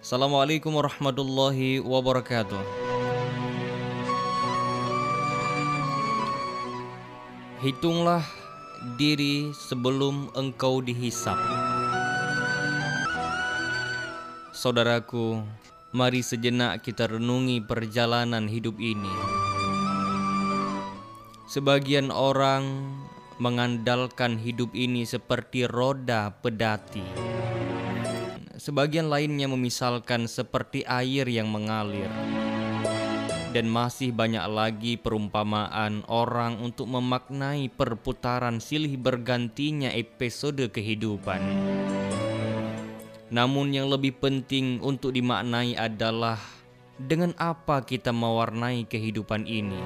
Assalamualaikum warahmatullahi wabarakatuh. Hitunglah diri sebelum engkau dihisap. Saudaraku, mari sejenak kita renungi perjalanan hidup ini. Sebagian orang mengandalkan hidup ini seperti roda pedati. Sebagian lainnya memisalkan seperti air yang mengalir. Dan masih banyak lagi perumpamaan orang untuk memaknai perputaran silih bergantinya episode kehidupan. Namun yang lebih penting untuk dimaknai adalah dengan apa kita mewarnai kehidupan ini.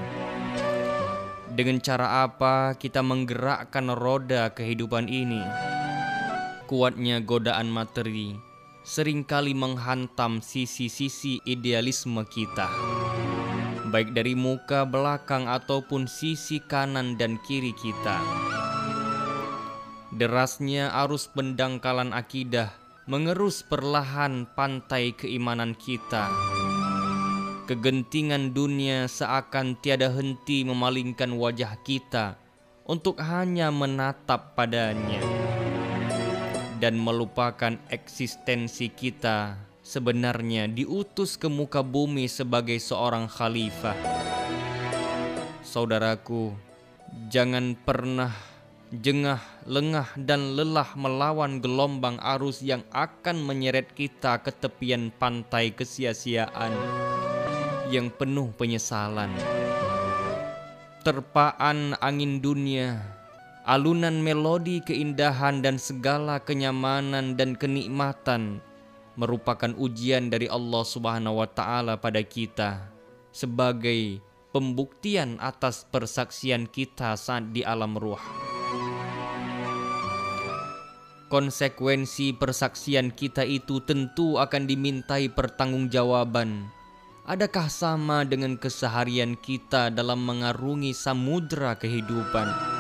Dengan cara apa kita menggerakkan roda kehidupan ini? Kuatnya godaan materi sering kali menghantam sisi-sisi idealisme kita, baik dari muka, belakang, ataupun sisi kanan dan kiri kita. Derasnya arus pendangkalan akidah mengerus perlahan pantai keimanan kita. Kegentingan dunia seakan tiada henti memalingkan wajah kita untuk hanya menatap padanya dan melupakan eksistensi kita sebenarnya diutus ke muka bumi sebagai seorang khalifah. Saudaraku, jangan pernah jengah, lengah, dan lelah melawan gelombang arus yang akan menyeret kita ke tepian pantai kesia-siaan yang penuh penyesalan. Terpaan angin dunia alunan melodi keindahan dan segala kenyamanan dan kenikmatan merupakan ujian dari Allah Subhanahu wa taala pada kita sebagai pembuktian atas persaksian kita saat di alam ruh. Konsekuensi persaksian kita itu tentu akan dimintai pertanggungjawaban. Adakah sama dengan keseharian kita dalam mengarungi samudra kehidupan?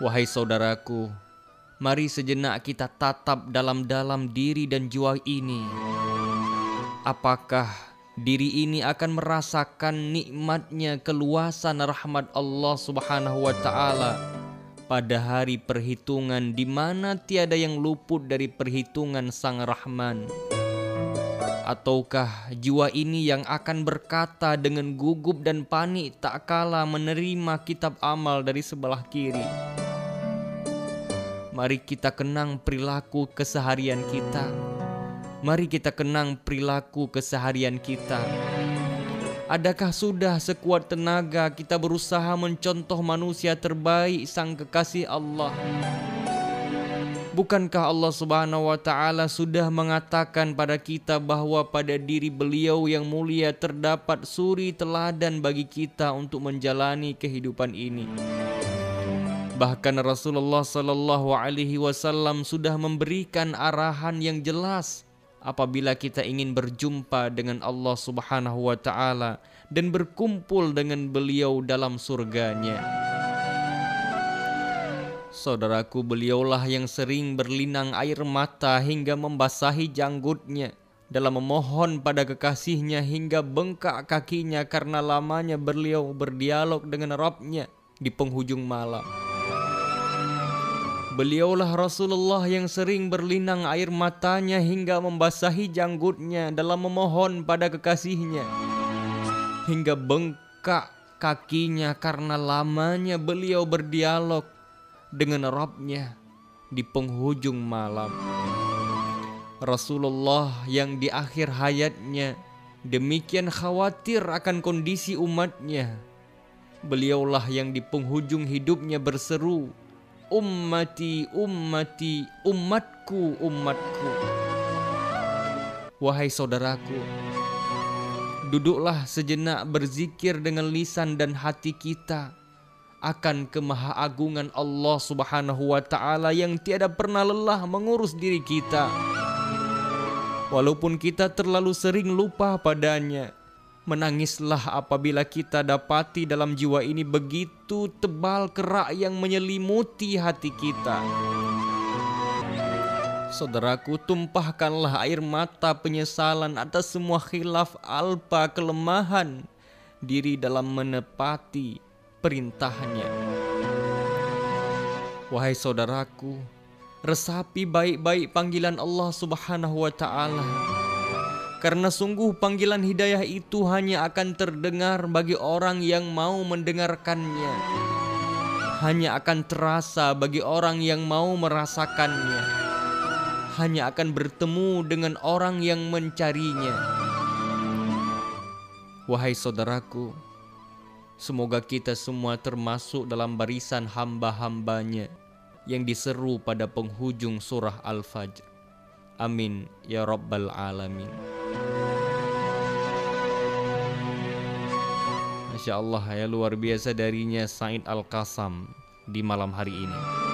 Wahai saudaraku, mari sejenak kita tatap dalam-dalam diri dan jiwa ini. Apakah diri ini akan merasakan nikmatnya keluasan rahmat Allah Subhanahu wa taala pada hari perhitungan di mana tiada yang luput dari perhitungan Sang Rahman? Ataukah jiwa ini yang akan berkata dengan gugup dan panik tak kala menerima kitab amal dari sebelah kiri? Mari kita kenang perilaku keseharian kita. Mari kita kenang perilaku keseharian kita. Adakah sudah sekuat tenaga kita berusaha mencontoh manusia terbaik sang kekasih Allah? Bukankah Allah Subhanahu wa taala sudah mengatakan pada kita bahwa pada diri beliau yang mulia terdapat suri teladan bagi kita untuk menjalani kehidupan ini? Bahkan Rasulullah Sallallahu Alaihi Wasallam sudah memberikan arahan yang jelas apabila kita ingin berjumpa dengan Allah Subhanahu Wa Taala dan berkumpul dengan beliau dalam surganya. Saudaraku, beliaulah yang sering berlinang air mata hingga membasahi janggutnya dalam memohon pada kekasihnya hingga bengkak kakinya karena lamanya beliau berdialog dengan Rabbnya di penghujung malam. Beliaulah Rasulullah yang sering berlinang air matanya hingga membasahi janggutnya dalam memohon pada kekasihnya. Hingga bengkak kakinya karena lamanya beliau berdialog dengan Rabbnya di penghujung malam. Rasulullah yang di akhir hayatnya demikian khawatir akan kondisi umatnya. Beliaulah yang di penghujung hidupnya berseru, ummati ummati umatku umatku Wahai saudaraku Duduklah sejenak berzikir dengan lisan dan hati kita akan kemahaagungan Allah Subhanahu wa taala yang tiada pernah lelah mengurus diri kita. Walaupun kita terlalu sering lupa padanya, Menangislah apabila kita dapati dalam jiwa ini begitu tebal kerak yang menyelimuti hati kita. Saudaraku, tumpahkanlah air mata penyesalan atas semua khilaf alpa kelemahan diri dalam menepati perintahnya. Wahai saudaraku, resapi baik-baik panggilan Allah Subhanahu wa taala. Karena sungguh panggilan hidayah itu hanya akan terdengar bagi orang yang mau mendengarkannya. Hanya akan terasa bagi orang yang mau merasakannya hanya akan bertemu dengan orang yang mencarinya. Wahai saudaraku, semoga kita semua termasuk dalam barisan hamba-hambanya yang diseru pada penghujung surah Al-Fajr. Amin ya Rabbal Alamin. Masya Allah ya luar biasa darinya Said Al-Qasam di malam hari ini.